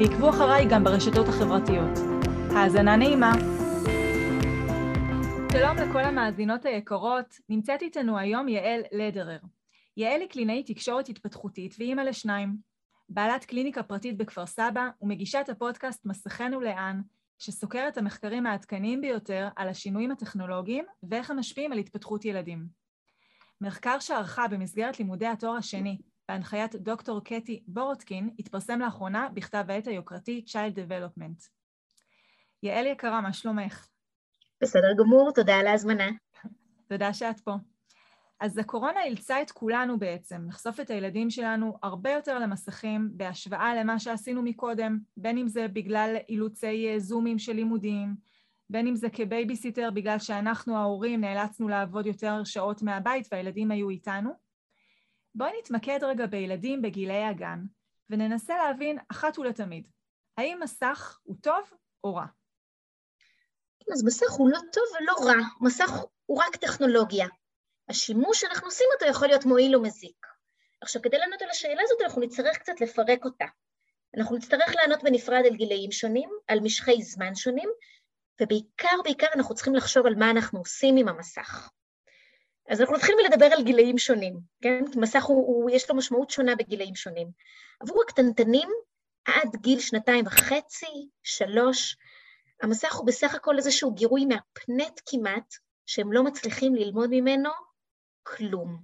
ועקבו אחריי גם ברשתות החברתיות. האזנה נעימה. שלום לכל המאזינות היקרות, נמצאת איתנו היום יעל לדרר. יעל היא קלינאית תקשורת התפתחותית ואימא לשניים. בעלת קליניקה פרטית בכפר סבא ומגישת הפודקאסט מסכנו לאן, שסוקר את המחקרים העדכניים ביותר על השינויים הטכנולוגיים ואיך הם משפיעים על התפתחות ילדים. מחקר שערכה במסגרת לימודי התואר השני בהנחיית דוקטור קטי בורודקין, התפרסם לאחרונה בכתב העת היוקרתי Child Development. יעל יקרה, מה שלומך? בסדר גמור, תודה על ההזמנה. תודה שאת פה. אז הקורונה אילצה את כולנו בעצם לחשוף את הילדים שלנו הרבה יותר למסכים בהשוואה למה שעשינו מקודם, בין אם זה בגלל אילוצי אה, זומים של לימודים, בין אם זה כבייביסיטר בגלל שאנחנו ההורים נאלצנו לעבוד יותר שעות מהבית והילדים היו איתנו. בואי נתמקד רגע בילדים בגילי הגן, וננסה להבין אחת ולתמיד, האם מסך הוא טוב או רע? אז מסך הוא לא טוב ולא רע, מסך הוא רק טכנולוגיה. השימוש שאנחנו עושים אותו יכול להיות מועיל או מזיק. עכשיו, כדי לענות על השאלה הזאת, אנחנו נצטרך קצת לפרק אותה. אנחנו נצטרך לענות בנפרד על גילאים שונים, על משכי זמן שונים, ובעיקר, בעיקר אנחנו צריכים לחשוב על מה אנחנו עושים עם המסך. אז אנחנו מתחילים לדבר על גילאים שונים, כן? מסך הוא, הוא, יש לו משמעות שונה בגילאים שונים. עבור הקטנטנים, עד גיל שנתיים וחצי, שלוש, המסך הוא בסך הכל איזשהו גירוי מהפנט כמעט, שהם לא מצליחים ללמוד ממנו כלום.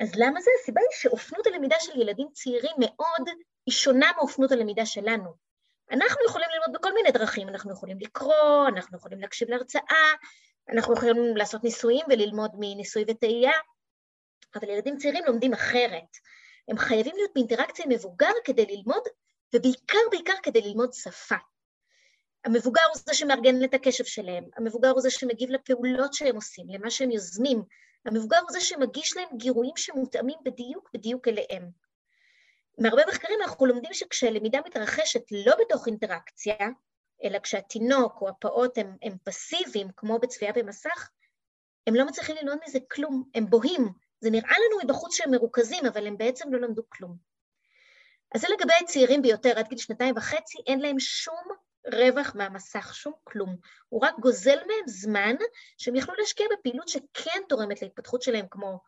אז למה זה? הסיבה היא שאופנות הלמידה של ילדים צעירים מאוד היא שונה מאופנות הלמידה שלנו. אנחנו יכולים ללמוד בכל מיני דרכים, אנחנו יכולים לקרוא, אנחנו יכולים להקשיב להרצאה, אנחנו יכולים לעשות ניסויים וללמוד מניסוי וטעייה, אבל ילדים צעירים לומדים אחרת. הם חייבים להיות באינטראקציה עם מבוגר כדי ללמוד, ובעיקר בעיקר כדי ללמוד שפה. המבוגר הוא זה שמארגן את הקשב שלהם, המבוגר הוא זה שמגיב לפעולות שהם עושים, למה שהם יוזמים, המבוגר הוא זה שמגיש להם גירויים שמותאמים בדיוק בדיוק אליהם. מהרבה מחקרים אנחנו לומדים שכשהלמידה מתרחשת לא בתוך אינטראקציה, אלא כשהתינוק או הפעוט הם, הם פסיביים, כמו בצפייה במסך, הם לא מצליחים ללמוד מזה כלום, הם בוהים. זה נראה לנו מבחוץ שהם מרוכזים, אבל הם בעצם לא למדו כלום. אז זה לגבי הצעירים ביותר, עד גיל שנתיים וחצי, אין להם שום רווח מהמסך, שום כלום. הוא רק גוזל מהם זמן שהם יכלו להשקיע בפעילות שכן תורמת להתפתחות שלהם, כמו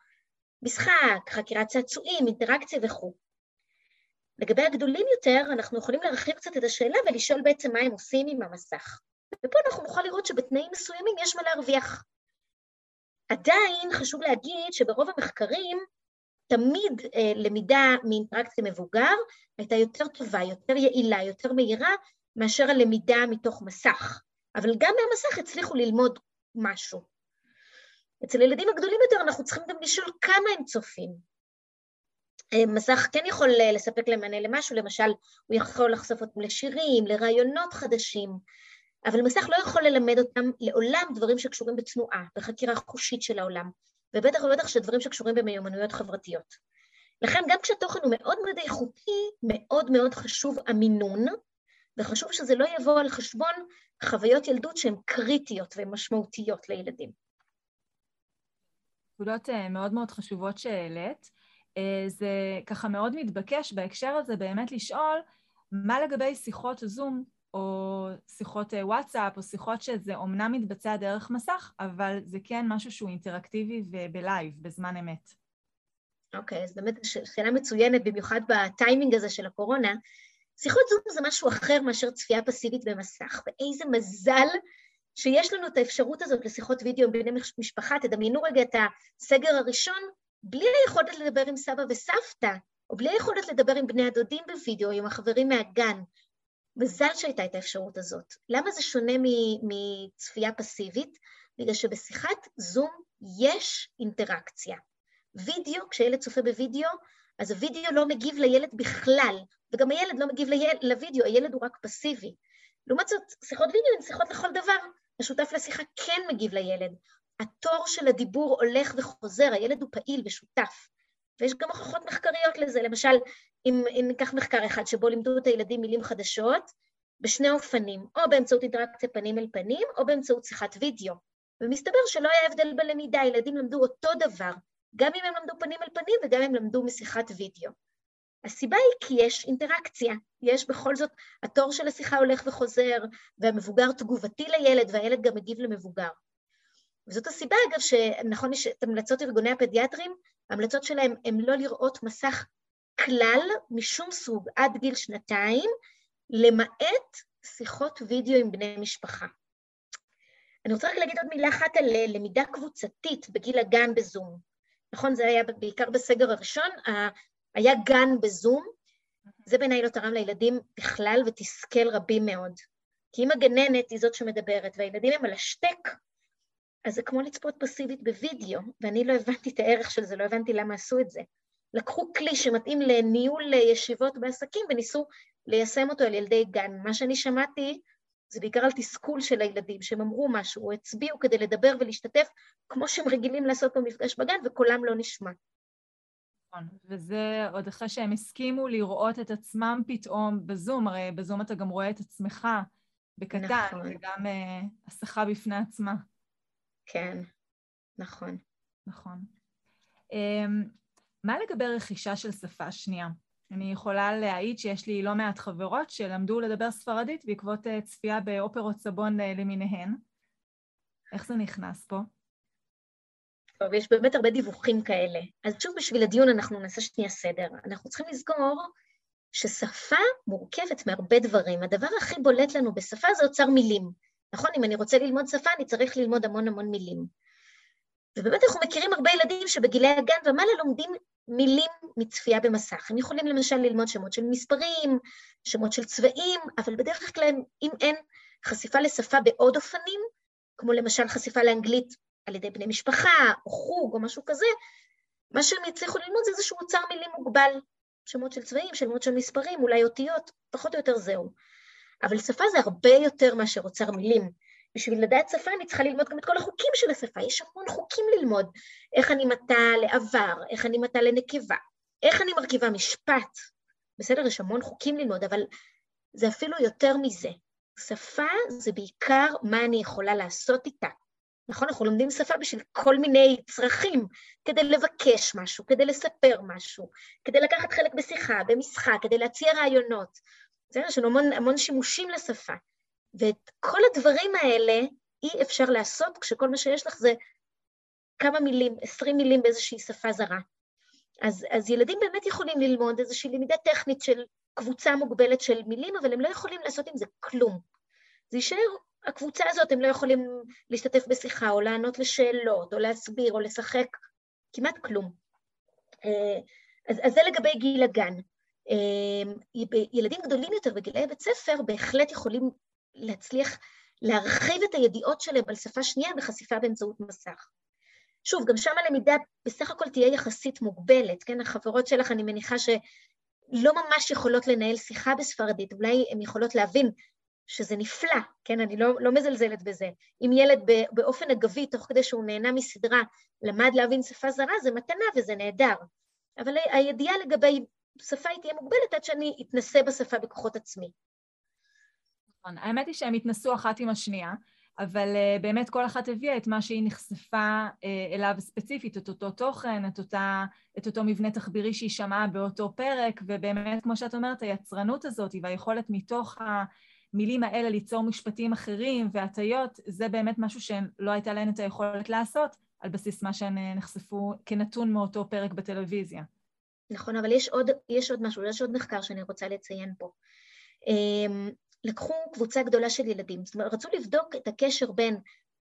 משחק, חקירת צעצועים, אינטראקציה וכו'. לגבי הגדולים יותר, אנחנו יכולים להרחיב קצת את השאלה ולשאול בעצם מה הם עושים עם המסך. ופה אנחנו נוכל לראות שבתנאים מסוימים יש מה להרוויח. עדיין חשוב להגיד שברוב המחקרים, תמיד אה, למידה מאינטראקציה מבוגר הייתה יותר טובה, יותר יעילה, יותר מהירה, מאשר הלמידה מתוך מסך. אבל גם מהמסך הצליחו ללמוד משהו. אצל ילדים הגדולים יותר אנחנו צריכים גם לשאול כמה הם צופים, מסך כן יכול אה, לספק להם מענה למשהו, למשל הוא יכול לחשוף אותם לשירים, לרעיונות חדשים, אבל מסך לא יכול ללמד אותם לעולם דברים שקשורים בתנועה, בחקירה חושית של העולם, ובטח ובטח שדברים שקשורים במיומנויות חברתיות. לכן גם כשהתוכן הוא מאוד מאוד איכותי, מאוד מאוד חשוב המינון, וחשוב שזה לא יבוא על חשבון חוויות ילדות שהן קריטיות ומשמעותיות לילדים. נקודות אה, מאוד מאוד חשובות שהעלית. אה, זה ככה מאוד מתבקש בהקשר הזה באמת לשאול מה לגבי שיחות זום או שיחות אה, וואטסאפ או שיחות שזה אומנם מתבצע דרך מסך, אבל זה כן משהו שהוא אינטראקטיבי ובלייב, בזמן אמת. אוקיי, אוקיי, אז באמת שאלה מצוינת, במיוחד בטיימינג הזה של הקורונה. שיחות זום זה משהו אחר מאשר צפייה פסיבית במסך, ואיזה מזל שיש לנו את האפשרות הזאת לשיחות וידאו עם בני משפחה. תדמיינו רגע את הסגר הראשון, בלי היכולת לדבר עם סבא וסבתא, או בלי היכולת לדבר עם בני הדודים בווידאו, עם החברים מהגן. מזל שהייתה את האפשרות הזאת. למה זה שונה מצפייה פסיבית? בגלל שבשיחת זום יש אינטראקציה. וידאו, כשילד צופה בווידאו, אז הווידאו לא מגיב לילד בכלל, וגם הילד לא מגיב לוידאו, הילד הוא רק פסיבי. לעומת זאת, שיחות וידאו הן שיחות לכל דבר. השותף לשיחה כן מגיב לילד. התור של הדיבור הולך וחוזר, הילד הוא פעיל ושותף. ויש גם הוכחות מחקריות לזה, למשל, אם, אם ניקח מחקר אחד שבו לימדו את הילדים מילים חדשות, בשני אופנים, או באמצעות אינטראקציה פנים אל פנים, או באמצעות שיחת וידאו. ומסתבר שלא היה הבדל בלמידה, ילדים למדו אותו דבר, גם אם הם למדו פנים אל פנים וגם אם למדו משיחת וידאו. הסיבה היא כי יש אינטראקציה, יש בכל זאת, התור של השיחה הולך וחוזר, והמבוגר תגובתי לילד והילד גם מגיב למבוגר. וזאת הסיבה, אגב, שנכון, יש את המלצות ארגוני הפדיאטרים, ההמלצות שלהם הן לא לראות מסך כלל משום סוג עד גיל שנתיים, למעט שיחות וידאו עם בני משפחה. אני רוצה רק להגיד עוד מילה אחת על למידה קבוצתית בגיל הגן בזום. נכון, זה היה בעיקר בסגר הראשון, היה גן בזום, זה בעיניי לא תרם לילדים בכלל ותסכל רבים מאוד. כי אם הגננת היא זאת שמדברת והילדים הם על השטק, אז זה כמו לצפות פסיבית בווידאו, ואני לא הבנתי את הערך של זה, לא הבנתי למה עשו את זה. לקחו כלי שמתאים לניהול ישיבות בעסקים וניסו ליישם אותו על ילדי גן. מה שאני שמעתי זה בעיקר על תסכול של הילדים, שהם אמרו משהו, הצביעו כדי לדבר ולהשתתף, כמו שהם רגילים לעשות במפגש בגן, וקולם לא נשמע. נכון, וזה עוד אחרי שהם הסכימו לראות את עצמם פתאום בזום, הרי בזום אתה גם רואה את עצמך בקטן, נכון. וגם uh, הסחה בפני עצמה. כן, נכון. נכון. Um, מה לגבי רכישה של שפה שנייה? אני יכולה להעיד שיש לי לא מעט חברות שלמדו לדבר ספרדית בעקבות uh, צפייה באופרות סבון uh, למיניהן. איך זה נכנס פה? טוב, יש באמת הרבה דיווחים כאלה. אז שוב, בשביל הדיון אנחנו נעשה שנייה סדר. אנחנו צריכים לזכור ששפה מורכבת מהרבה דברים. הדבר הכי בולט לנו בשפה זה אוצר מילים. נכון? אם אני רוצה ללמוד שפה, אני צריך ללמוד המון המון מילים. ובאמת אנחנו מכירים הרבה ילדים שבגילי הגן ומעלה לומדים מילים מצפייה במסך. הם יכולים למשל ללמוד שמות של מספרים, שמות של צבעים, אבל בדרך כלל אם אין חשיפה לשפה בעוד אופנים, כמו למשל חשיפה לאנגלית על ידי בני משפחה, או חוג, או משהו כזה, מה שהם יצליחו ללמוד זה איזשהו אוצר מילים מוגבל, שמות של צבעים, שמות של מספרים, אולי אותיות, פחות או יותר זהו. אבל שפה זה הרבה יותר מאשר אוצר מילים. בשביל לדעת שפה אני צריכה ללמוד גם את כל החוקים של השפה, יש המון חוקים ללמוד. איך אני מטה לעבר, איך אני מטה לנקבה, איך אני מרכיבה משפט. בסדר, יש המון חוקים ללמוד, אבל זה אפילו יותר מזה. שפה זה בעיקר מה אני יכולה לעשות איתה. נכון, אנחנו לומדים שפה בשביל כל מיני צרכים, כדי לבקש משהו, כדי לספר משהו, כדי לקחת חלק בשיחה, במשחק, כדי להציע רעיונות. בסדר, יש לנו המון, המון שימושים לשפה. ואת כל הדברים האלה אי אפשר לעשות כשכל מה שיש לך זה כמה מילים, עשרים מילים באיזושהי שפה זרה. אז, אז ילדים באמת יכולים ללמוד איזושהי למידה טכנית של קבוצה מוגבלת של מילים, אבל הם לא יכולים לעשות עם זה כלום. זה יישאר, הקבוצה הזאת, הם לא יכולים להשתתף בשיחה, או לענות לשאלות, או להסביר, או לשחק, כמעט כלום. אה, אז, אז זה לגבי גיל הגן. אה, ילדים גדולים יותר בגילי בית ספר בהחלט יכולים להצליח להרחיב את הידיעות שלהם על שפה שנייה בחשיפה באמצעות מסך. שוב, גם שם הלמידה בסך הכל תהיה יחסית מוגבלת, כן? החברות שלך, אני מניחה שלא ממש יכולות לנהל שיחה בספרדית, אולי הן יכולות להבין שזה נפלא, כן? אני לא, לא מזלזלת בזה. אם ילד באופן אגבי, תוך כדי שהוא נהנה מסדרה, למד להבין שפה זרה, זה מתנה וזה נהדר. אבל הידיעה לגבי שפה היא תהיה מוגבלת עד שאני אתנסה בשפה בכוחות עצמי. נכון, האמת היא שהם התנסו אחת עם השנייה, אבל uh, באמת כל אחת הביאה את מה שהיא נחשפה uh, אליו ספציפית, את אותו תוכן, את, אותה, את אותו מבנה תחבירי שהיא שמעה באותו פרק, ובאמת, כמו שאת אומרת, היצרנות הזאת והיכולת מתוך המילים האלה ליצור משפטים אחרים והטיות, זה באמת משהו שלא הייתה להן את היכולת לעשות על בסיס מה שהן אה, נחשפו כנתון מאותו פרק בטלוויזיה. נכון, אבל יש עוד, יש עוד משהו, יש עוד מחקר שאני רוצה לציין פה. אמ, לקחו קבוצה גדולה של ילדים, זאת אומרת, רצו לבדוק את הקשר בין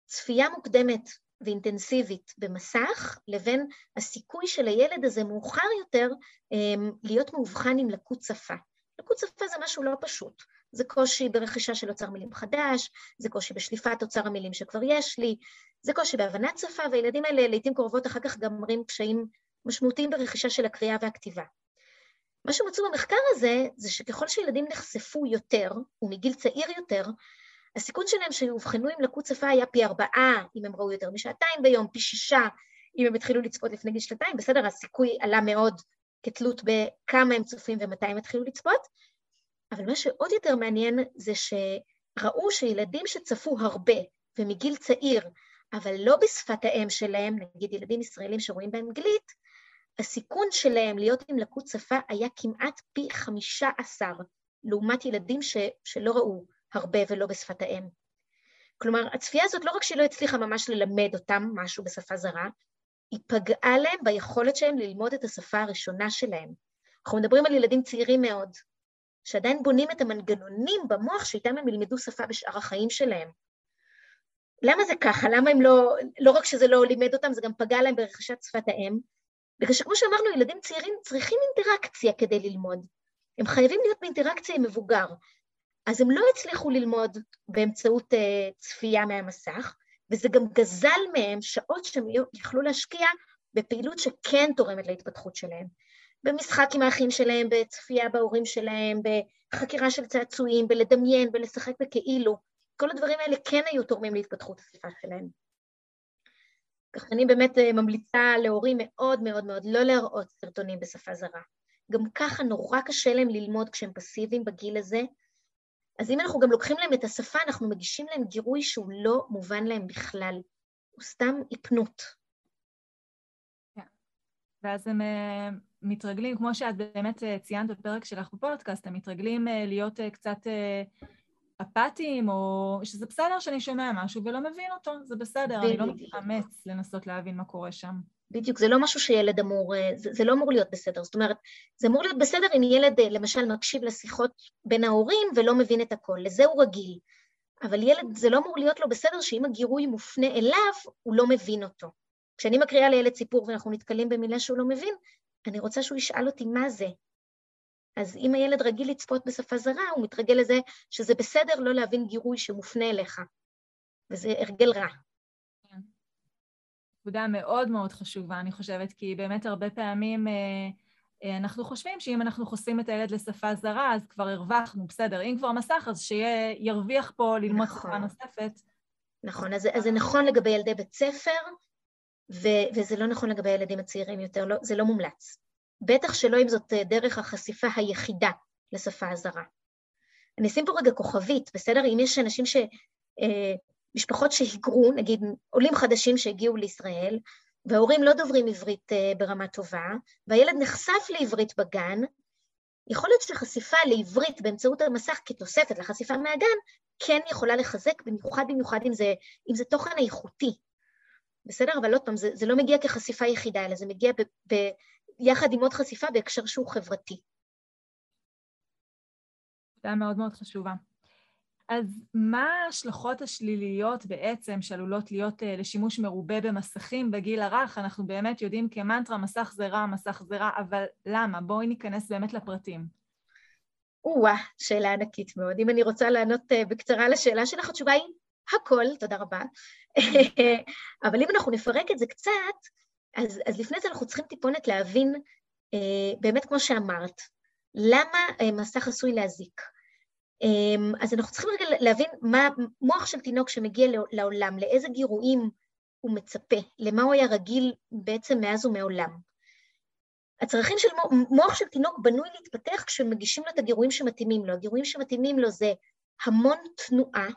צפייה מוקדמת ואינטנסיבית במסך, לבין הסיכוי של הילד הזה מאוחר יותר אמ, להיות מאובחן עם לקות שפה. לקות שפה זה משהו לא פשוט. זה קושי ברכישה של אוצר מילים חדש, זה קושי בשליפת אוצר המילים שכבר יש לי, זה קושי בהבנת שפה, והילדים האלה לעיתים קרובות אחר כך גם מראים קשיים משמעותיים ברכישה של הקריאה והכתיבה. מה שמצאו במחקר הזה, זה שככל שילדים נחשפו יותר, ומגיל צעיר יותר, הסיכון שלהם שיאובחנו עם לקות שפה היה פי ארבעה אם הם ראו יותר משעתיים ביום, פי שישה אם הם התחילו לצפות לפני גיל שנתיים, בסדר, הסיכוי עלה מאוד כתלות בכמה הם צופים ומתי הם התחילו לצפות, אבל מה שעוד יותר מעניין זה שראו שילדים שצפו הרבה ומגיל צעיר, אבל לא בשפת האם שלהם, נגיד ילדים ישראלים שרואים באנגלית, הסיכון שלהם להיות עם לקות שפה היה כמעט פי חמישה עשר, לעומת ילדים ש, שלא ראו הרבה ולא בשפת האם. כלומר, הצפייה הזאת לא רק שהיא לא הצליחה ממש ללמד אותם משהו בשפה זרה, היא פגעה להם ביכולת שלהם ללמוד את השפה הראשונה שלהם. אנחנו מדברים על ילדים צעירים מאוד, שעדיין בונים את המנגנונים במוח שאיתם הם ילמדו שפה בשאר החיים שלהם. למה זה ככה? למה הם לא, לא רק שזה לא לימד אותם, זה גם פגע להם ברכישת שפת האם? בגלל שכמו שאמרנו, ילדים צעירים צריכים אינטראקציה כדי ללמוד. הם חייבים להיות באינטראקציה עם מבוגר. אז הם לא הצליחו ללמוד באמצעות uh, צפייה מהמסך, וזה גם גזל מהם שעות שהם יכלו להשקיע בפעילות שכן תורמת להתפתחות שלהם. במשחק עם האחים שלהם, בצפייה בהורים שלהם, בחקירה של צעצועים, בלדמיין, בלשחק בכאילו. כל הדברים האלה כן היו תורמים להתפתחות השפה שלהם. כך אני באמת אה, ממליצה להורים מאוד מאוד מאוד לא להראות סרטונים בשפה זרה. גם ככה נורא קשה להם ללמוד כשהם פסיביים בגיל הזה, אז אם אנחנו גם לוקחים להם את השפה, אנחנו מגישים להם גירוי שהוא לא מובן להם בכלל, הוא סתם היפנות. כן. ואז הם אה, מתרגלים, כמו שאת באמת אה, ציינת בפרק שלך בפודקאסט, הם מתרגלים להיות קצת אפאתיים, או שזה בסדר שאני שומע משהו ולא מבין אותו, זה בסדר, אני לא מתאמץ לנסות להבין מה קורה שם. בדיוק, זה לא משהו שילד אמור, אה, זה, זה לא אמור להיות בסדר. זאת אומרת, זה אמור להיות בסדר אם ילד אה, למשל מקשיב לשיחות בין ההורים ולא מבין את הכל, לזה הוא רגיל. אבל ילד, זה לא אמור להיות לו בסדר שאם הגירוי מופנה אליו, הוא לא מבין אותו. כשאני מקריאה לילד סיפור ואנחנו נתקלים במילה שהוא לא מבין, אני רוצה שהוא ישאל אותי מה זה, אז אם הילד רגיל לצפות בשפה זרה, הוא מתרגל לזה שזה בסדר לא להבין גירוי שמופנה אליך, וזה הרגל רע. כן. נקודה מאוד מאוד חשובה, אני חושבת, כי באמת הרבה פעמים אה, אה, אנחנו חושבים שאם אנחנו חושפים את הילד לשפה זרה, אז כבר הרווחנו, בסדר, אם כבר מסך, אז שירוויח פה ללמוד נכון. שפה נוספת. נכון, אז, אז זה נכון לגבי ילדי בית ספר, ו, וזה לא נכון לגבי הילדים הצעירים יותר, לא, זה לא מומלץ. בטח שלא אם זאת אה, דרך החשיפה היחידה לשפה הזרה. אני אשים פה רגע כוכבית, בסדר? אם יש אנשים ש... אה, משפחות שהיגרו, נגיד עולים חדשים שהגיעו לישראל, וההורים לא דוברים עברית אה, ברמה טובה, והילד נחשף לעברית בגן, יכול להיות שחשיפה לעברית באמצעות המסך כתוספת לחשיפה מהגן, כן יכולה לחזק, במיוחד במיוחד אם זה, אם זה תוכן איכותי. בסדר? אבל עוד פעם, זה, זה לא מגיע כחשיפה יחידה, אלא זה מגיע ב, ב, יחד עם עוד חשיפה בהקשר שהוא חברתי. תודה מאוד מאוד חשובה. אז מה ההשלכות השליליות בעצם שעלולות להיות אה, לשימוש מרובה במסכים בגיל הרך? אנחנו באמת יודעים כמנטרה, מסך זה רע, מסך זה רע, אבל למה? בואי ניכנס באמת לפרטים. או-אה, שאלה ענקית מאוד. אם אני רוצה לענות אה, בקצרה לשאלה שלך, התשובה היא הכל, תודה רבה. אבל אם אנחנו נפרק את זה קצת, אז, אז לפני זה אנחנו צריכים טיפונת להבין, אה, באמת כמו שאמרת, למה אה, מסך עשוי להזיק. אה, אז אנחנו צריכים רגע להבין מה מוח של תינוק שמגיע לעולם, לאיזה גירויים הוא מצפה, למה הוא היה רגיל בעצם מאז ומעולם. הצרכים של מוח של תינוק בנוי להתפתח כשמגישים לו את הגירויים שמתאימים לו. הגירויים שמתאימים לו זה המון תנועה,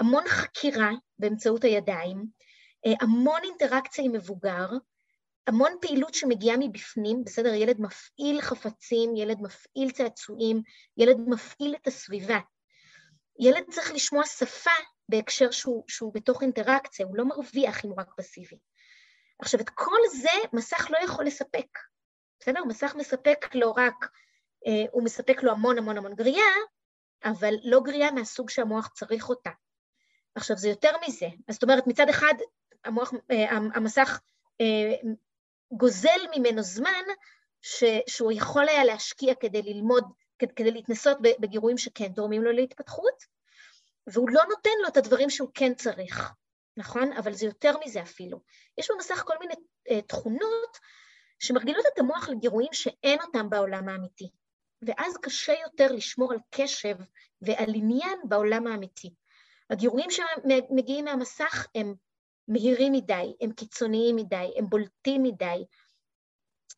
המון חקירה באמצעות הידיים, המון אינטראקציה עם מבוגר, המון פעילות שמגיעה מבפנים, בסדר, ילד מפעיל חפצים, ילד מפעיל צעצועים, ילד מפעיל את הסביבה. ילד צריך לשמוע שפה בהקשר שהוא, שהוא בתוך אינטראקציה, הוא לא מרוויח אם הוא רק פסיבי. עכשיו, את כל זה מסך לא יכול לספק, בסדר? מסך מספק לו רק, אה, הוא מספק לו המון המון המון גריעה, אבל לא גריעה מהסוג שהמוח צריך אותה. עכשיו, זה יותר מזה. אז זאת אומרת, מצד אחד, המוח, אה, המסך אה, גוזל ממנו זמן ש, שהוא יכול היה להשקיע כדי ללמוד, כדי, כדי להתנסות בגירויים שכן תורמים לו להתפתחות, והוא לא נותן לו את הדברים שהוא כן צריך, נכון? אבל זה יותר מזה אפילו. יש במסך כל מיני uh, תכונות שמרגילות את המוח לגירויים שאין אותם בעולם האמיתי, ואז קשה יותר לשמור על קשב ועל עניין בעולם האמיתי. הגירויים שמגיעים מהמסך הם מהירים מדי, הם קיצוניים מדי, הם בולטים מדי,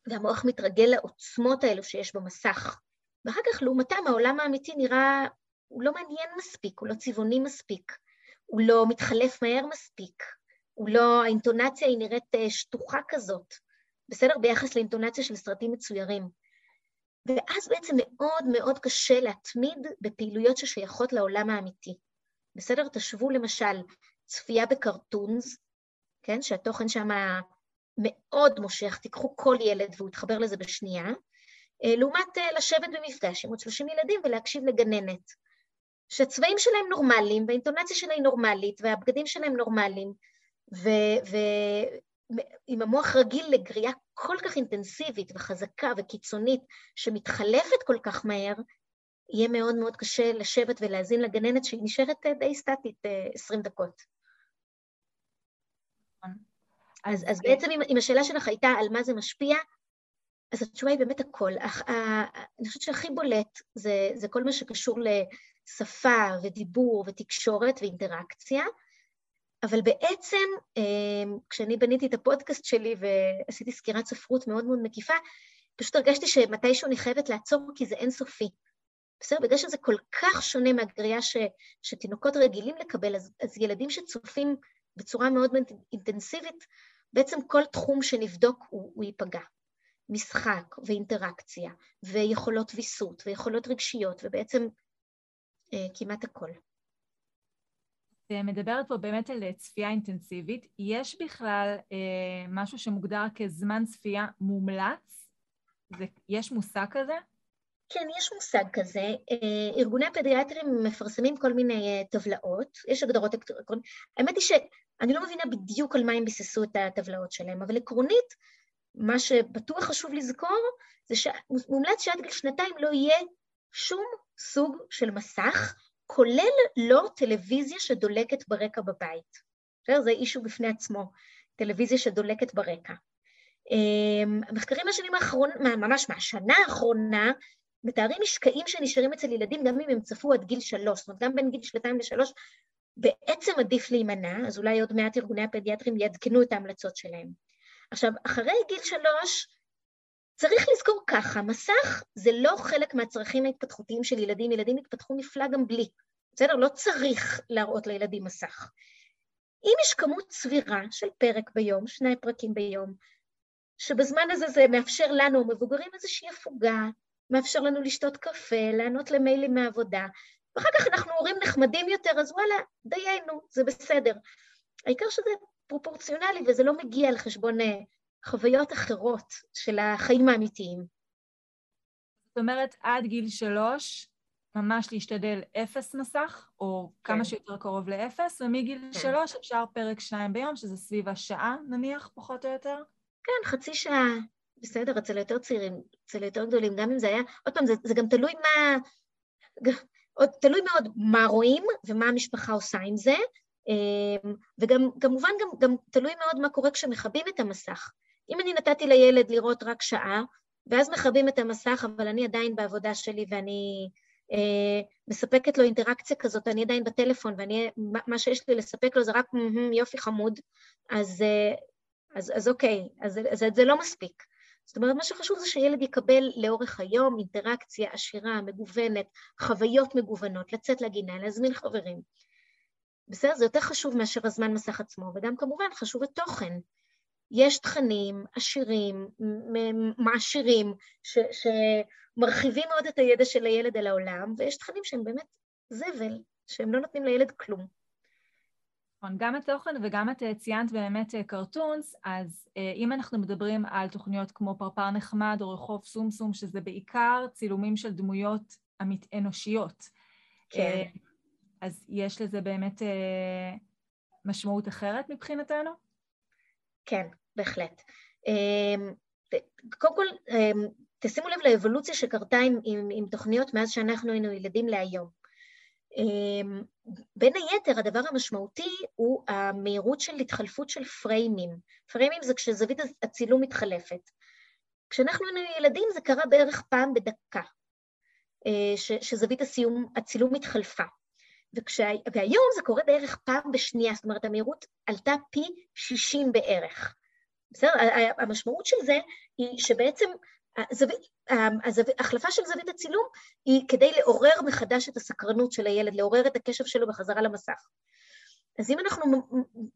והמוח מתרגל לעוצמות האלו שיש במסך. ואחר כך, לעומתם, העולם האמיתי נראה, הוא לא מעניין מספיק, הוא לא צבעוני מספיק, הוא לא מתחלף מהר מספיק, הוא לא, האינטונציה היא נראית אה, שטוחה כזאת, בסדר? ביחס לאינטונציה של סרטים מצוירים. ואז בעצם מאוד מאוד קשה להתמיד בפעילויות ששייכות לעולם האמיתי. בסדר? תשוו למשל צפייה בקרטונס, כן? שהתוכן שם מאוד מושך, תיקחו כל ילד והוא יתחבר לזה בשנייה, אה, לעומת אה, לשבת במפגש עם עוד 30 ילדים ולהקשיב לגננת. שהצבעים שלהם נורמליים, והאינטונציה שלהם נורמלית, והבגדים שלהם נורמליים, ואם המוח רגיל לגריעה כל כך אינטנסיבית וחזקה וקיצונית, שמתחלפת כל כך מהר, יהיה מאוד מאוד קשה לשבת ולהאזין לגננת שהיא נשארת אה, די סטטית 20 דקות. אז, אז בעצם אם, אם השאלה שלך הייתה על מה זה משפיע, אז התשובה היא באמת הכל. אך, אני חושבת שהכי בולט זה, זה כל מה שקשור לשפה ודיבור ותקשורת ואינטראקציה, אבל בעצם אמ, כשאני בניתי את הפודקאסט שלי ועשיתי סקירת ספרות מאוד מאוד מקיפה, פשוט הרגשתי שמתישהו אני חייבת לעצור כי זה אינסופי. בסדר? בגלל שזה כל כך שונה מהגריעה ש, שתינוקות רגילים לקבל, אז, אז ילדים שצופים בצורה מאוד מאוד אינטנסיבית, בעצם כל תחום שנבדוק הוא, הוא ייפגע. משחק ואינטראקציה ויכולות ויסות ויכולות רגשיות ובעצם אה, כמעט הכל. את מדברת פה באמת על צפייה אינטנסיבית. יש בכלל אה, משהו שמוגדר כזמן צפייה מומלץ? זה, יש מושג כזה? כן, יש מושג כזה. אה, ארגוני הפדיאטרים מפרסמים כל מיני אה, טבלאות, יש הגדרות עקרוניות. האמת היא שאני לא מבינה בדיוק על מה הם ביססו את הטבלאות שלהם, אבל עקרונית, מה שבטוח חשוב לזכור, זה שמומלץ שעד גיל שנתיים לא יהיה שום סוג של מסך, כולל לא טלוויזיה שדולקת ברקע בבית. זה אישו בפני עצמו, טלוויזיה שדולקת ברקע. אה, המחקרים מהשנים האחרונות, ממש מהשנה האחרונה, מתארים משקעים שנשארים אצל ילדים גם אם הם צפו עד גיל שלוש, זאת אומרת גם בין גיל שנתיים לשלוש בעצם עדיף להימנע, אז אולי עוד מעט ארגוני הפדיאטרים יעדכנו את ההמלצות שלהם. עכשיו, אחרי גיל שלוש, צריך לזכור ככה, מסך זה לא חלק מהצרכים ההתפתחותיים של ילדים, ילדים יתפתחו נפלא גם בלי, בסדר? לא צריך להראות לילדים מסך. אם יש כמות סבירה של פרק ביום, שני פרקים ביום, שבזמן הזה זה מאפשר לנו, המבוגרים, איזושהי הפוגה, מאפשר לנו לשתות קפה, לענות למיילים מהעבודה, ואחר כך אנחנו הורים נחמדים יותר, אז וואלה, דיינו, זה בסדר. העיקר שזה פרופורציונלי וזה לא מגיע על חשבון אה, חוויות אחרות של החיים האמיתיים. זאת אומרת, עד גיל שלוש, ממש להשתדל אפס מסך, או כן. כמה שיותר קרוב לאפס, ומגיל כן. שלוש אפשר פרק שניים ביום, שזה סביב השעה, נניח, פחות או יותר? כן, חצי שעה, בסדר, אצל היותר צעירים, אצל היותר גדולים, גם אם זה היה, עוד פעם, זה, זה גם תלוי מה, עוד תלוי מאוד מה רואים ומה המשפחה עושה עם זה, אמ, וגם כמובן גם, גם תלוי מאוד מה קורה כשמכבים את המסך. אם אני נתתי לילד לראות רק שעה, ואז מכבים את המסך, אבל אני עדיין בעבודה שלי ואני אה, מספקת לו אינטראקציה כזאת, אני עדיין בטלפון, ואני, מה שיש לי לספק לו זה רק יופי חמוד, אז, אה, אז, אז אוקיי, אז, אז, אז זה לא מספיק. זאת אומרת, מה שחשוב זה שילד יקבל לאורך היום אינטראקציה עשירה, מגוונת, חוויות מגוונות, לצאת לגינה, להזמין חברים. בסדר? זה יותר חשוב מאשר הזמן מסך עצמו, וגם כמובן חשוב התוכן. יש תכנים עשירים, מעשירים, שמרחיבים מאוד את הידע של הילד על העולם, ויש תכנים שהם באמת זבל, שהם לא נותנים לילד כלום. נכון, גם התוכן וגם את אה, ציינת באמת קרטונס, אה, אז אה, אם אנחנו מדברים על תוכניות כמו פרפר נחמד או רחוב סומסום, שזה בעיקר צילומים של דמויות אנושיות, כן. אז יש לזה באמת משמעות אחרת מבחינתנו? כן, בהחלט. קודם כל, תשימו לב לאבולוציה שקרתה עם, עם, עם תוכניות מאז שאנחנו היינו ילדים להיום. אמ, בין היתר, הדבר המשמעותי הוא המהירות של התחלפות של פריימים. פריימים זה כשזווית הצילום מתחלפת. כשאנחנו היינו ילדים זה קרה בערך פעם בדקה, ש, שזווית הסיום, הצילום התחלפה. וכשה, והיום זה קורה בערך פעם בשנייה, זאת אומרת המהירות עלתה פי 60 בערך. בסדר? המשמעות של זה היא שבעצם ההחלפה של זווית הצילום היא כדי לעורר מחדש את הסקרנות של הילד, לעורר את הקשב שלו בחזרה למסך. אז אם אנחנו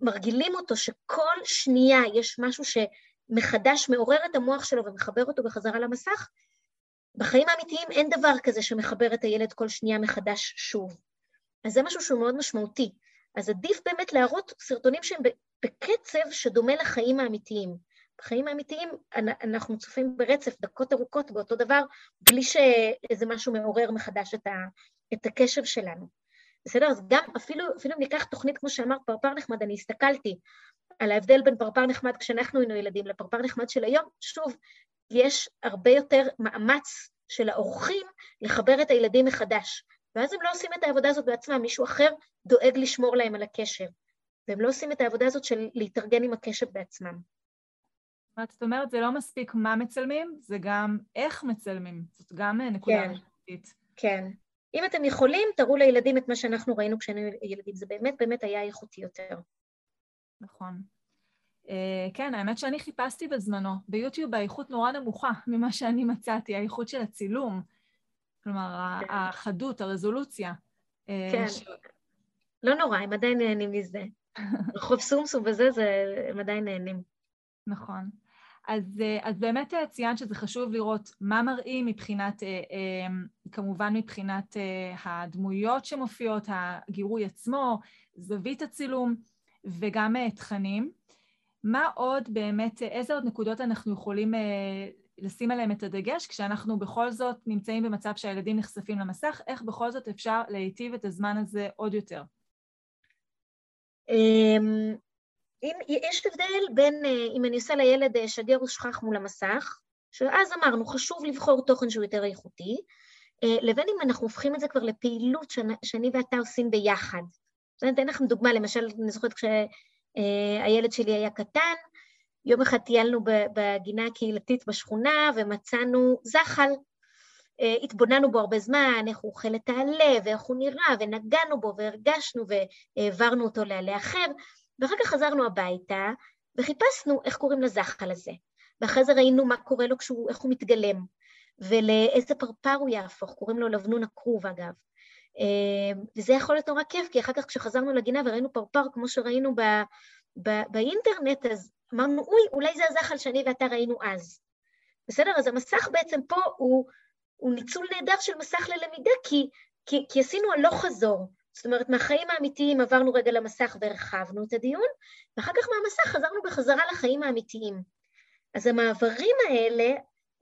מרגילים אותו שכל שנייה יש משהו שמחדש מעורר את המוח שלו ומחבר אותו בחזרה למסך, בחיים האמיתיים אין דבר כזה שמחבר את הילד כל שנייה מחדש שוב. אז זה משהו שהוא מאוד משמעותי. אז עדיף באמת להראות סרטונים שהם בקצב שדומה לחיים האמיתיים. בחיים האמיתיים אנחנו צופים ברצף דקות ארוכות באותו דבר, בלי שאיזה משהו מעורר מחדש את, ה, את הקשב שלנו. בסדר? אז גם אפילו, אפילו אם ניקח תוכנית, כמו שאמרת, פרפר נחמד, אני הסתכלתי על ההבדל בין פרפר נחמד כשאנחנו היינו ילדים לפרפר נחמד של היום, שוב, יש הרבה יותר מאמץ של האורחים לחבר את הילדים מחדש. ואז הם לא עושים את העבודה הזאת בעצמם, מישהו אחר דואג לשמור להם על הקשר. והם לא עושים את העבודה הזאת של להתארגן עם הקשב בעצמם. זאת אומרת, זה לא מספיק מה מצלמים, זה גם איך מצלמים. זאת גם נקודה כן, משמעותית. כן. אם אתם יכולים, תראו לילדים את מה שאנחנו ראינו כשהיינו ילדים. זה באמת באמת היה איכותי יותר. נכון. Uh, כן, האמת שאני חיפשתי בזמנו. ביוטיוב האיכות נורא נמוכה ממה שאני מצאתי, האיכות של הצילום. כלומר, כן. החדות, הרזולוציה. אה, כן. ש... לא נורא, הם עדיין נהנים מזה. רחוב סומסום וזה, זה, הם עדיין נהנים. נכון. אז, אה, אז באמת אה, ציינת שזה חשוב לראות מה מראים מבחינת, כמובן מבחינת הדמויות שמופיעות, הגירוי עצמו, זווית הצילום וגם תכנים. מה עוד באמת, איזה עוד נקודות אנחנו יכולים לשים עליהם את הדגש כשאנחנו בכל זאת נמצאים במצב שהילדים נחשפים למסך, איך בכל זאת אפשר להיטיב את הזמן הזה עוד יותר? אם, יש הבדל בין אה, אם אני עושה לילד אה, שגר ושכח מול המסך, שאז אמרנו, חשוב לבחור תוכן שהוא יותר איכותי, אה, לבין אם אנחנו הופכים את זה כבר לפעילות שאני ואתה עושים ביחד. אני אתן לכם דוגמה, למשל, אני זוכרת כשהילד שלי היה קטן, יום אחד טיילנו בגינה הקהילתית בשכונה ומצאנו זחל. התבוננו בו הרבה זמן, איך הוא אוכל את העלה ואיך הוא נראה, ונגענו בו והרגשנו והעברנו אותו לעלה אחר, ואחר כך חזרנו הביתה וחיפשנו איך קוראים לזחל הזה. ואחרי זה ראינו מה קורה לו כשהוא, איך הוא מתגלם, ולאיזה פרפר הוא יהפוך, קוראים לו לבנון הכרוב אגב. אה, וזה יכול להיות נורא כיף, כי אחר כך כשחזרנו לגינה וראינו פרפר כמו שראינו ב, ב, באינטרנט, אז אמרנו, אוי, אולי זה הזחל שאני ואתה ראינו אז. בסדר? אז המסך בעצם פה הוא, הוא ניצול נהדר של מסך ללמידה, כי, כי, כי עשינו הלוך חזור. זאת אומרת, מהחיים האמיתיים עברנו רגע למסך והרחבנו את הדיון, ואחר כך מהמסך חזרנו בחזרה לחיים האמיתיים. אז המעברים האלה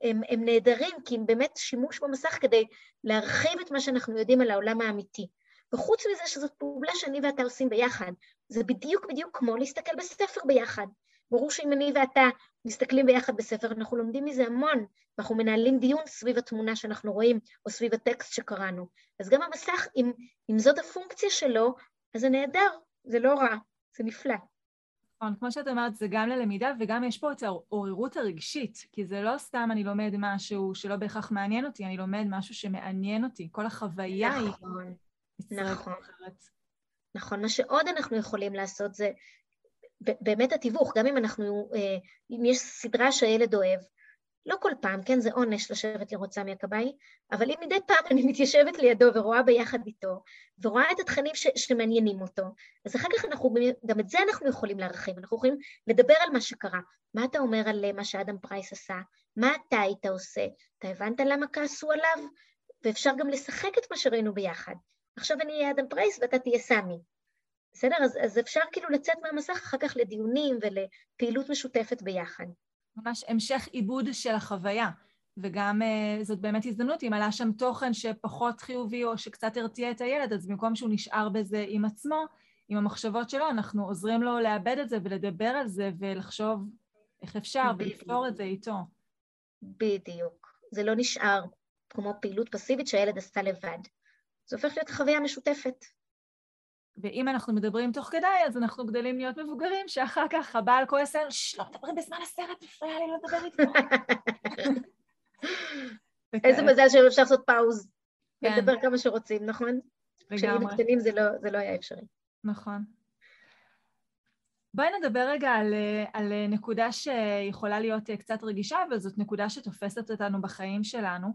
הם, הם נהדרים, כי הם באמת שימוש במסך כדי להרחיב את מה שאנחנו יודעים על העולם האמיתי. וחוץ מזה שזאת פעולה שאני ואתה עושים ביחד, זה בדיוק בדיוק כמו להסתכל בספר ביחד. ברור שאם אני ואתה מסתכלים ביחד בספר, אנחנו לומדים מזה המון, ואנחנו מנהלים דיון סביב התמונה שאנחנו רואים, או סביב הטקסט שקראנו. אז גם המסך, אם, אם זאת הפונקציה שלו, אז זה נהדר, זה לא רע, זה נפלא. נכון, כמו שאת אומרת, זה גם ללמידה וגם יש פה את העוררות הרגשית, כי זה לא סתם אני לומד משהו שלא בהכרח מעניין אותי, אני לומד משהו שמעניין אותי, כל החוויה נכון, היא... נכון, נכון. נכון, מה שעוד אנחנו יכולים לעשות זה באמת התיווך, גם אם אנחנו, אה, אם יש סדרה שהילד אוהב, לא כל פעם, כן, זה עונש לשבת לראות סמי הכבאי, אבל אם מדי פעם אני מתיישבת לידו ורואה ביחד איתו, ורואה את התכנים ש, שמעניינים אותו, אז אחר כך אנחנו, גם את זה אנחנו יכולים להרחיב, אנחנו יכולים לדבר על מה שקרה. מה אתה אומר על מה שאדם פרייס עשה? מה אתה היית עושה? אתה הבנת למה כעסו עליו? ואפשר גם לשחק את מה שראינו ביחד. עכשיו אני אהיה אדם פרייס ואתה תהיה סמי. בסדר? אז, אז אפשר כאילו לצאת מהמסך אחר כך לדיונים ולפעילות משותפת ביחד. ממש המשך עיבוד של החוויה, וגם uh, זאת באמת הזדמנות, אם עלה שם תוכן שפחות חיובי או שקצת הרתיע את הילד, אז במקום שהוא נשאר בזה עם עצמו, עם המחשבות שלו, אנחנו עוזרים לו לאבד את זה ולדבר על זה ולחשוב איך אפשר בדיוק. ולפתור את זה איתו. בדיוק. זה לא נשאר כמו פעילות פסיבית שהילד עשה לבד. זה הופך להיות חוויה משותפת. ואם אנחנו מדברים תוך כדי, אז אנחנו גדלים להיות מבוגרים, שאחר כך הבעל כועס עלינו, ששש, לא מדברים בזמן הסרט, מפריע לי לדבר איתו. איזה מזל שאפשר לעשות פאוז, כן. ולדבר כמה שרוצים, נכון? כשהיינו קטנים לא, זה לא היה אפשרי. נכון. בואי נדבר רגע על, על נקודה שיכולה להיות קצת רגישה, אבל זאת נקודה שתופסת אותנו בחיים שלנו.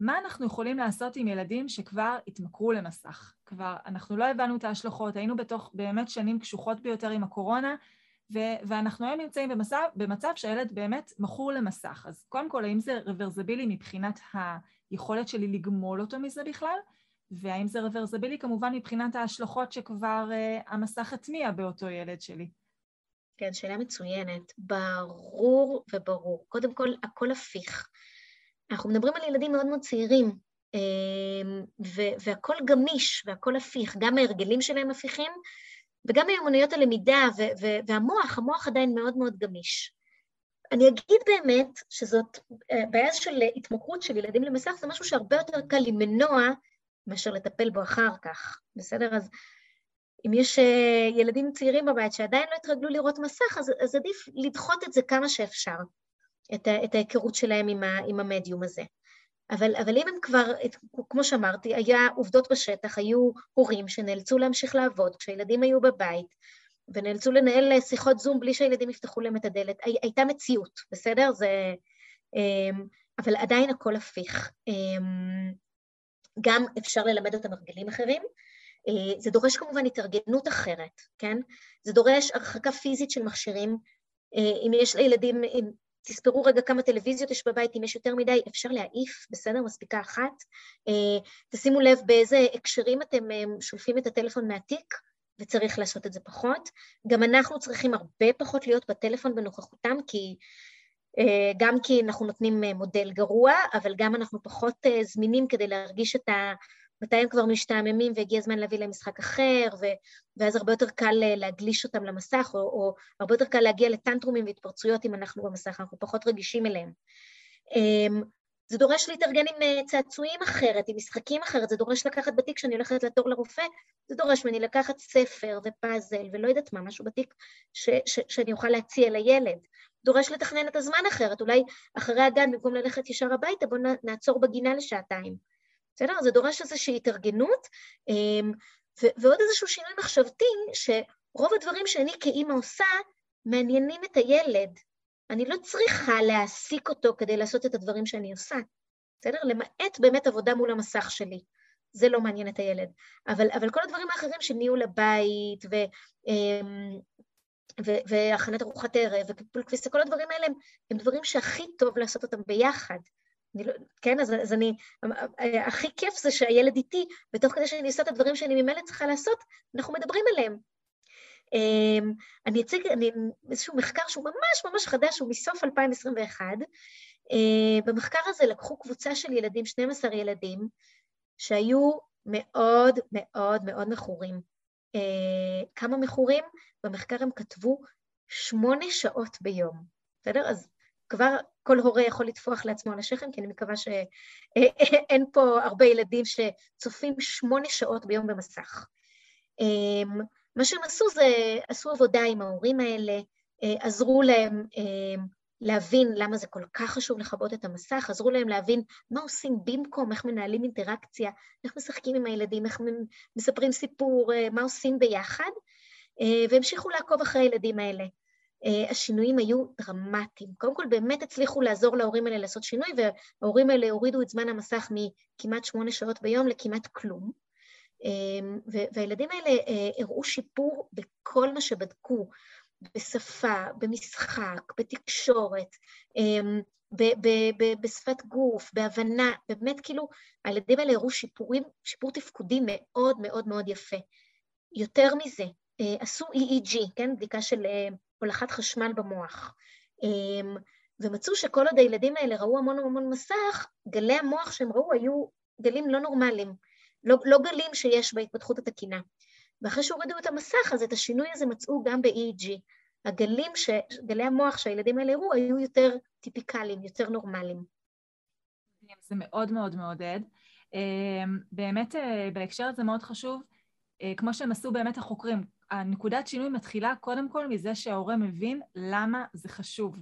מה אנחנו יכולים לעשות עם ילדים שכבר התמכרו למסך? כבר אנחנו לא הבנו את ההשלכות, היינו בתוך באמת שנים קשוחות ביותר עם הקורונה, ו- ואנחנו היום נמצאים במצב, במצב שהילד באמת מכור למסך. אז קודם כל, האם זה רוורסבילי מבחינת היכולת שלי לגמול אותו מזה בכלל? והאם זה רוורסבילי כמובן מבחינת ההשלכות שכבר uh, המסך הטמיע באותו ילד שלי? כן, שאלה מצוינת. ברור וברור. קודם כל, הכל הפיך. אנחנו מדברים על ילדים מאוד מאוד צעירים, אמ, והכל גמיש והכל הפיך, גם ההרגלים שלהם הפיכים, וגם מיומנויות הלמידה והמוח, המוח עדיין מאוד מאוד גמיש. אני אגיד באמת שזאת אה, בעיה של התמכרות של ילדים למסך, זה משהו שהרבה יותר קל למנוע מאשר לטפל בו אחר כך, בסדר? אז אם יש אה, ילדים צעירים בבית שעדיין לא התרגלו לראות מסך, אז, אז עדיף לדחות את זה כמה שאפשר. את, את ההיכרות שלהם עם, ה, עם המדיום הזה. אבל, אבל אם הם כבר, את, כמו שאמרתי, היה עובדות בשטח, היו הורים שנאלצו להמשיך לעבוד כשהילדים היו בבית, ונאלצו לנהל שיחות זום בלי שהילדים יפתחו להם את הדלת, הי, הייתה מציאות, בסדר? זה... אמ, אבל עדיין הכל הפיך. אמ, גם אפשר ללמד אותם הרגלים אחרים, אה, זה דורש כמובן התארגנות אחרת, כן? זה דורש הרחקה פיזית של מכשירים. אה, אם יש לילדים תספרו רגע כמה טלוויזיות יש בבית, אם יש יותר מדי, אפשר להעיף, בסדר? מספיקה אחת. אה, תשימו לב באיזה הקשרים אתם אה, שולפים את הטלפון מהתיק, וצריך לעשות את זה פחות. גם אנחנו צריכים הרבה פחות להיות בטלפון בנוכחותם, כי אה, גם כי אנחנו נותנים מודל גרוע, אבל גם אנחנו פחות זמינים כדי להרגיש את ה... מתי הם כבר משתעממים והגיע הזמן להביא להם משחק אחר, ו, ואז הרבה יותר קל אה, להגליש אותם למסך, או, או הרבה יותר קל להגיע לטנטרומים והתפרצויות אם אנחנו במסך, אנחנו פחות רגישים אליהם. אמ, זה דורש להתארגן עם אה, צעצועים אחרת, עם משחקים אחרת, זה דורש לקחת בתיק כשאני הולכת לתור לרופא, זה דורש ממני לקחת ספר ופאזל ולא יודעת מה, משהו בתיק ש, ש, שאני אוכל להציע לילד. דורש לתכנן את הזמן אחרת, אולי אחרי הגן, במקום ללכת ישר הביתה, בואו נעצור בגינה לשעתיים. בסדר? זה דורש איזושהי התארגנות, אמ, ועוד איזשהו שינוי מחשבתי, שרוב הדברים שאני כאימא עושה, מעניינים את הילד. אני לא צריכה להעסיק אותו כדי לעשות את הדברים שאני עושה, בסדר? למעט באמת עבודה מול המסך שלי. זה לא מעניין את הילד. אבל, אבל כל הדברים האחרים של ניהול הבית, ו, אמ, והכנת ארוחת ערב, וטיפול כביסה, כל הדברים האלה הם, הם דברים שהכי טוב לעשות אותם ביחד. אני לא, כן, אז, אז אני, הכי כיף זה שהילד איתי, ותוך כדי שאני עושה את הדברים שאני ממילא צריכה לעשות, אנחנו מדברים עליהם. אמ, אני אציג אני, איזשהו מחקר שהוא ממש ממש חדש, הוא מסוף 2021. אה, במחקר הזה לקחו קבוצה של ילדים, 12 ילדים, שהיו מאוד מאוד מאוד מכורים. אה, כמה מכורים? במחקר הם כתבו שמונה שעות ביום, בסדר? אז כבר כל הורה יכול לטפוח לעצמו על השכם, כי אני מקווה שאין פה הרבה ילדים שצופים שמונה שעות ביום במסך. אמ, מה שהם עשו זה, עשו עבודה עם ההורים האלה, אה, עזרו להם אמ, להבין למה זה כל כך חשוב לכבות את המסך, עזרו להם להבין מה עושים במקום, איך מנהלים אינטראקציה, איך משחקים עם הילדים, איך מספרים סיפור, אה, מה עושים ביחד, אה, והמשיכו לעקוב אחרי הילדים האלה. אה, השינויים היו דרמטיים. קודם כל באמת הצליחו לעזור להורים האלה לעשות שינוי, וההורים האלה הורידו את זמן המסך מכמעט שמונה שעות ביום לכמעט כלום. אמ, והילדים האלה אה, הראו שיפור בכל מה שבדקו, בשפה, במשחק, בתקשורת, בשפת גוף, בהבנה, באמת כאילו הילדים האלה הראו שיפורים, שיפור תפקודי מאוד מאוד מאוד יפה. יותר מזה, אה, עשו EEG, כן, בדיקה של הולכת חשמל במוח. אמ, ומצאו שכל עוד הילדים האלה ראו המון המון מסך, גלי המוח שהם ראו היו גלים לא נורמליים, לא, לא גלים שיש בהתפתחות התקינה. ואחרי שהורידו את המסך, אז את השינוי הזה מצאו גם ב-EEG. הגלים, ש... גלי המוח שהילדים האלה הראו היו יותר טיפיקליים, יותר נורמליים. זה מאוד מאוד מעודד. אמ, באמת אה, בהקשר הזה מאוד חשוב כמו שהם עשו באמת החוקרים, הנקודת שינוי מתחילה קודם כל מזה שההורה מבין למה זה חשוב.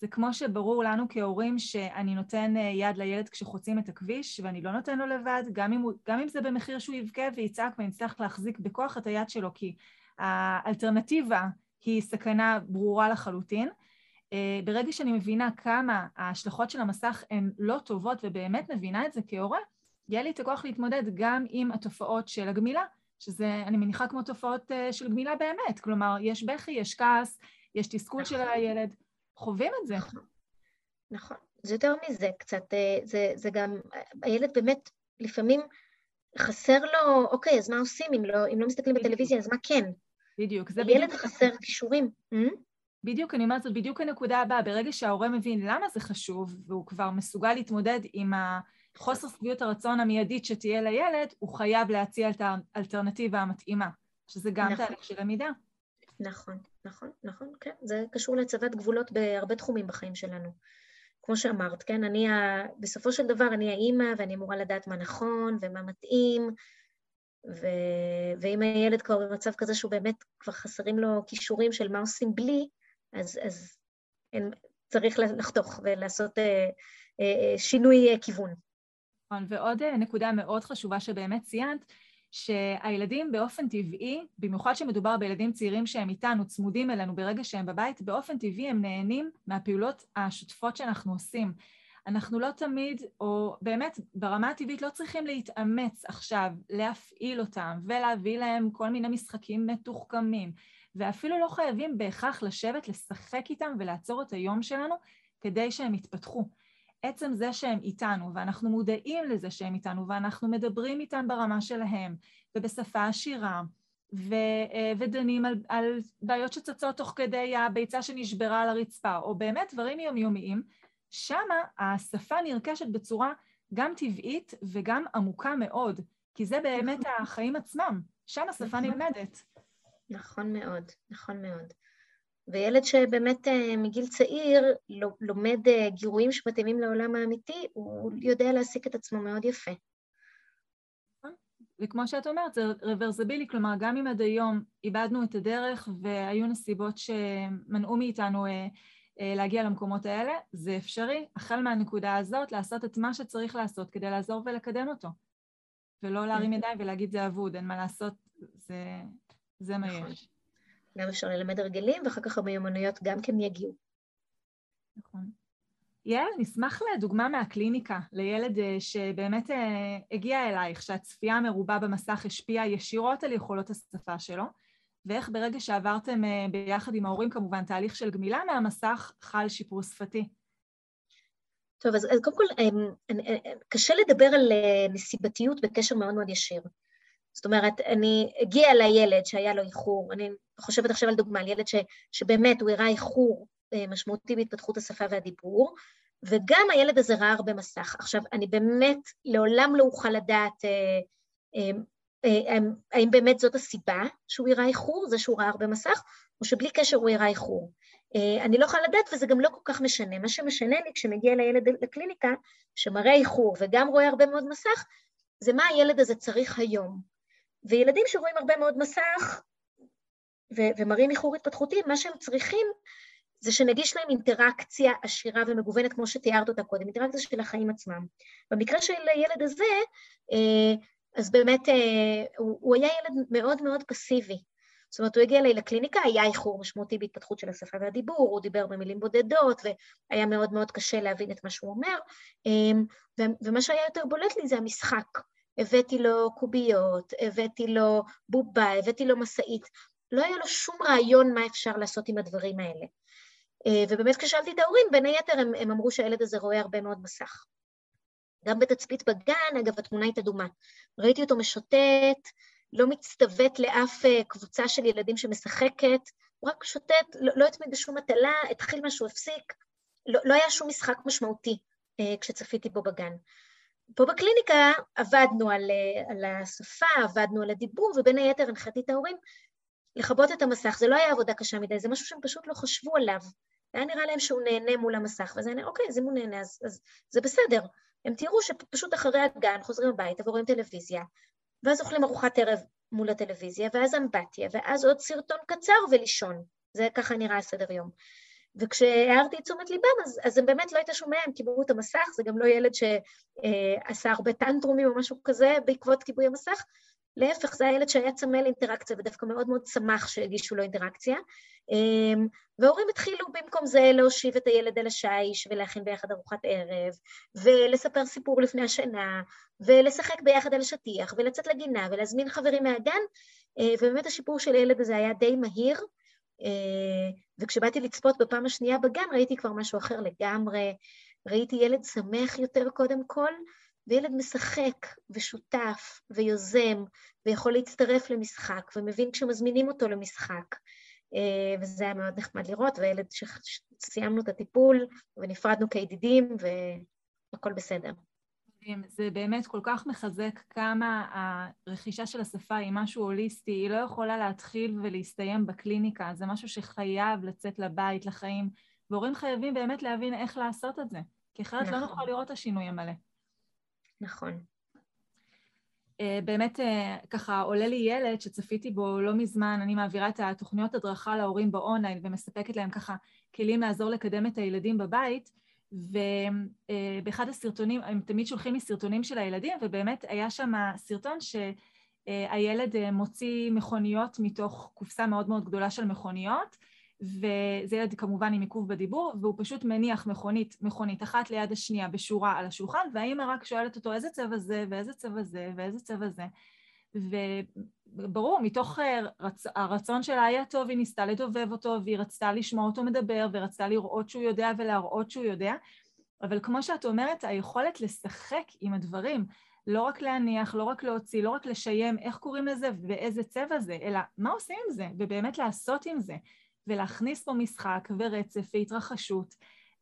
זה כמו שברור לנו כהורים שאני נותן אה, יד לילד כשחוצים את הכביש, ואני לא נותן לו לבד, גם אם, הוא, גם אם זה במחיר שהוא יבכה ויצעק ואני אצטרך להחזיק בכוח את היד שלו, כי האלטרנטיבה היא סכנה ברורה לחלוטין. אה, ברגע שאני מבינה כמה ההשלכות של המסך הן לא טובות ובאמת מבינה את זה כהורה, יהיה לי את הכוח להתמודד גם עם התופעות של הגמילה, שזה, אני מניחה, כמו תופעות אה, של גמילה באמת. כלומר, יש בכי, יש כעס, יש תסכול של נכון. הילד. חווים את זה. נכון. נכון. זה יותר מזה קצת, אה, זה, זה גם, הילד באמת לפעמים חסר לו, אוקיי, אז מה עושים אם לא, אם לא מסתכלים בדיוק. בטלוויזיה, אז מה כן? בדיוק, זה בדיוק. ילד חסר כישורים. בדיוק, אני אומרת, זאת בדיוק הנקודה הבאה. ברגע שההורה מבין למה זה חשוב, והוא כבר מסוגל להתמודד עם החוסר שביעות הרצון המיידית שתהיה לילד, הוא חייב להציע את האלטרנטיבה המתאימה, שזה גם נכון. תהליך של למידה. נכון, נכון, נכון, כן. זה קשור להצבת גבולות בהרבה תחומים בחיים שלנו. כמו שאמרת, כן, אני, ה... בסופו של דבר אני האימא ואני אמורה לדעת מה נכון ומה מתאים, ו... ואם הילד כבר במצב כזה שהוא באמת כבר חסרים לו כישורים של מה עושים בלי, אז, אז אין, צריך לחתוך ולעשות אה, אה, שינוי אה, כיוון. נכון, ועוד אה, נקודה מאוד חשובה שבאמת ציינת, שהילדים באופן טבעי, במיוחד שמדובר בילדים צעירים שהם איתנו, צמודים אלינו ברגע שהם בבית, באופן טבעי הם נהנים מהפעולות השוטפות שאנחנו עושים. אנחנו לא תמיד, או באמת ברמה הטבעית לא צריכים להתאמץ עכשיו להפעיל אותם ולהביא להם כל מיני משחקים מתוחכמים, ואפילו לא חייבים בהכרח לשבת, לשחק איתם ולעצור את היום שלנו כדי שהם יתפתחו. עצם זה שהם איתנו, ואנחנו מודעים לזה שהם איתנו, ואנחנו מדברים איתם ברמה שלהם, ובשפה עשירה, ו, אה, ודנים על, על בעיות שצצות תוך כדי הביצה שנשברה על הרצפה, או באמת דברים יומיומיים, שמה השפה נרכשת בצורה גם טבעית וגם עמוקה מאוד, כי זה באמת נכון. החיים עצמם, שם השפה נכון. נלמדת. נכון מאוד, נכון מאוד. וילד שבאמת אה, מגיל צעיר לומד אה, גירויים שמתאימים לעולם האמיתי, הוא יודע להעסיק את עצמו מאוד יפה. נכון. וכמו שאת אומרת, זה רוורסבילי, כלומר, גם אם עד היום איבדנו את הדרך והיו נסיבות שמנעו מאיתנו אה, להגיע למקומות האלה, זה אפשרי, החל מהנקודה הזאת, לעשות את מה שצריך לעשות כדי לעזור ולקדם אותו. ולא להרים כן. ידיים ולהגיד זה אבוד, אין מה לעשות, זה, זה מה נכון. יש. גם אפשר ללמד הרגלים, ואחר כך המיומנויות גם כן יגיעו. נכון. יעל, נשמח לדוגמה מהקליניקה, לילד אה, שבאמת אה, הגיע אלייך, שהצפייה המרובה במסך השפיעה ישירות על יכולות השפה שלו, ואיך ברגע שעברתם אה, ביחד עם ההורים כמובן תהליך של גמילה מהמסך, חל שיפור שפתי. טוב, אז, אז קודם כל, קשה לדבר על נסיבתיות בקשר מאוד מאוד ישיר. זאת אומרת, אני, הגיע אליי ילד שהיה לו איחור, אני חושבת עכשיו על דוגמה, על ילד ש, שבאמת הוא הראה איחור אה, משמעותי בהתפתחות השפה והדיבור, וגם הילד הזה ראה הרבה מסך. עכשיו, אני באמת לעולם לא אוכל לדעת אה, אה, אה, האם באמת זאת הסיבה שהוא הראה איחור, זה שהוא ראה הרבה מסך, או שבלי קשר הוא הראה איחור. אה, אני לא יכולה לדעת וזה גם לא כל כך משנה. מה שמשנה לי כשמגיע לילד לקליניקה, שמראה איחור וגם רואה הרבה מאוד מסך, זה מה הילד הזה צריך היום. וילדים שרואים הרבה מאוד מסך ו- ומראים איחור התפתחותי, מה שהם צריכים זה שנגיש להם אינטראקציה עשירה ומגוונת, כמו שתיארת אותה קודם, אינטראקציה של החיים עצמם. במקרה של הילד הזה, אה, אז באמת אה, הוא, הוא היה ילד מאוד מאוד פסיבי. זאת אומרת, הוא הגיע אליי לקליניקה, היה איחור משמעותי בהתפתחות של השפה והדיבור, הוא דיבר במילים בודדות, והיה מאוד מאוד קשה להבין את מה שהוא אומר, אה, ומה שהיה יותר בולט לי זה המשחק. הבאתי לו קוביות, הבאתי לו בובה, הבאתי לו משאית, לא היה לו שום רעיון מה אפשר לעשות עם הדברים האלה. אה, ובאמת כששאלתי את ההורים, בין היתר הם, הם אמרו שהילד הזה רואה הרבה מאוד מסך. גם בתצפית בגן, אגב, התמונה הייתה דומה. ראיתי אותו משוטט, לא מצטוות לאף אה, קבוצה של ילדים שמשחקת, הוא רק שוטט, לא, לא התמיד בשום מטלה, התחיל משהו, הפסיק, לא, לא היה שום משחק משמעותי אה, כשצפיתי בו בגן. פה בקליניקה עבדנו על, על השפה, עבדנו על הדיבור, ובין היתר הנחיתי את ההורים לכבות את המסך. זה לא היה עבודה קשה מדי, זה משהו שהם פשוט לא חשבו עליו. היה נראה להם שהוא נהנה מול המסך, וזה היה, אוקיי, אז אם הוא נהנה, אז, אז זה בסדר. הם תראו שפשוט אחרי הגן חוזרים הביתה ורואים טלוויזיה, ואז אוכלים ארוחת ערב מול הטלוויזיה, ואז אמבטיה, ואז עוד סרטון קצר ולישון. זה ככה נראה הסדר יום. וכשהערתי את תשומת ליבם, אז, אז הם באמת לא היית שומע, הם קיבלו את המסך, זה גם לא ילד שעשה הרבה טנטרומים או משהו כזה בעקבות כיבוי המסך, להפך, זה הילד שהיה צמא לאינטראקציה ודווקא מאוד מאוד שמח שהגישו לו אינטראקציה. אמ, וההורים התחילו במקום זה להושיב את הילד על השיש ולהכין ביחד ארוחת ערב, ולספר סיפור לפני השינה, ולשחק ביחד על השטיח, ולצאת לגינה, ולהזמין חברים מהגן, אה, ובאמת השיפור של הילד הזה היה די מהיר, אה, וכשבאתי לצפות בפעם השנייה בגן ראיתי כבר משהו אחר לגמרי, ראיתי ילד שמח יותר קודם כל, וילד משחק ושותף ויוזם ויכול להצטרף למשחק ומבין כשמזמינים אותו למשחק. אה, וזה היה מאוד נחמד לראות, והילד שסיימנו את הטיפול ונפרדנו כידידים והכל בסדר. זה באמת כל כך מחזק כמה הרכישה של השפה היא משהו הוליסטי, היא לא יכולה להתחיל ולהסתיים בקליניקה, זה משהו שחייב לצאת לבית, לחיים, והורים חייבים באמת להבין איך לעשות את זה, כי אחרת לא נכון. לא נוכל לראות את השינוי המלא. נכון. אה, באמת אה, ככה עולה לי ילד שצפיתי בו לא מזמן, אני מעבירה את התוכניות הדרכה להורים באונליין ומספקת להם ככה כלים לעזור לקדם את הילדים בבית, ובאחד הסרטונים, הם תמיד שולחים לי סרטונים של הילדים, ובאמת היה שם סרטון שהילד אה, מוציא מכוניות מתוך קופסה מאוד מאוד גדולה של מכוניות, וזה ילד כמובן עם עיכוב בדיבור, והוא פשוט מניח מכונית, מכונית אחת ליד השנייה בשורה על השולחן, והאימא רק שואלת אותו איזה צבע זה, ואיזה צבע זה, ואיזה צבע זה. וברור, מתוך אה, רצ... הרצון שלה היה טוב, היא ניסתה לדובב אותו, והיא רצתה לשמוע אותו מדבר, ורצתה לראות שהוא יודע ולהראות שהוא יודע, אבל כמו שאת אומרת, היכולת לשחק עם הדברים, לא רק להניח, לא רק להוציא, לא רק לשיים איך קוראים לזה ואיזה צבע זה, אלא מה עושים עם זה, ובאמת לעשות עם זה. ולהכניס פה משחק ורצף והתרחשות,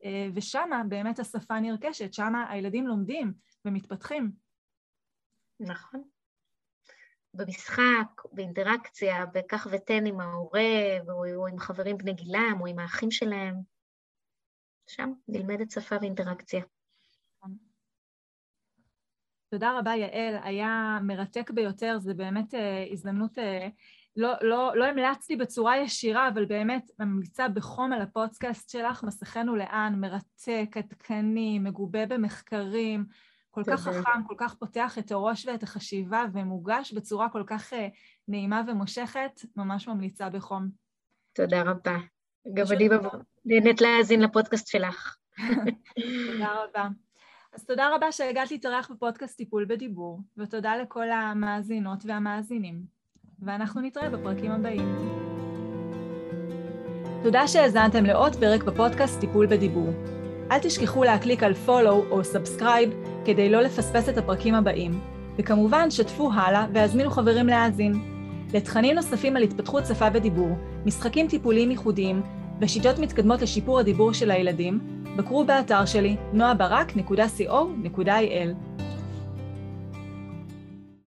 אה, ושמה באמת השפה נרכשת, שמה הילדים לומדים ומתפתחים. נכון. במשחק, באינטראקציה, בכך ותן עם ההורה, או עם חברים בני גילם, או עם האחים שלהם. שם נלמדת שפה ואינטראקציה. תודה רבה, יעל. היה מרתק ביותר, זה באמת אה, הזדמנות אה, לא, לא, לא המלצתי בצורה ישירה, אבל באמת ממליצה בחום על הפודקאסט שלך, מסכנו לאן, מרתק, עדכני, מגובה במחקרים, כל כך חכם, כל כך פותח את הראש ואת החשיבה, ומוגש בצורה כל כך uh, נעימה ומושכת, ממש ממליצה בחום. תודה רבה. גם אני נהנית להאזין לפודקאסט שלך. תודה רבה. אז תודה רבה שהגעת להתארח בפודקאסט טיפול בדיבור, ותודה לכל המאזינות והמאזינים. ואנחנו נתראה בפרקים הבאים. תודה שהאזנתם לעוד פרק בפודקאסט טיפול בדיבור. אל תשכחו להקליק על follow או subscribe כדי לא לפספס את הפרקים הבאים, וכמובן שתפו הלאה והזמינו חברים להאזין. לתכנים נוספים על התפתחות שפה ודיבור, משחקים טיפוליים ייחודיים ושיטות מתקדמות לשיפור הדיבור של הילדים, בקרו באתר שלי noabarak.co.il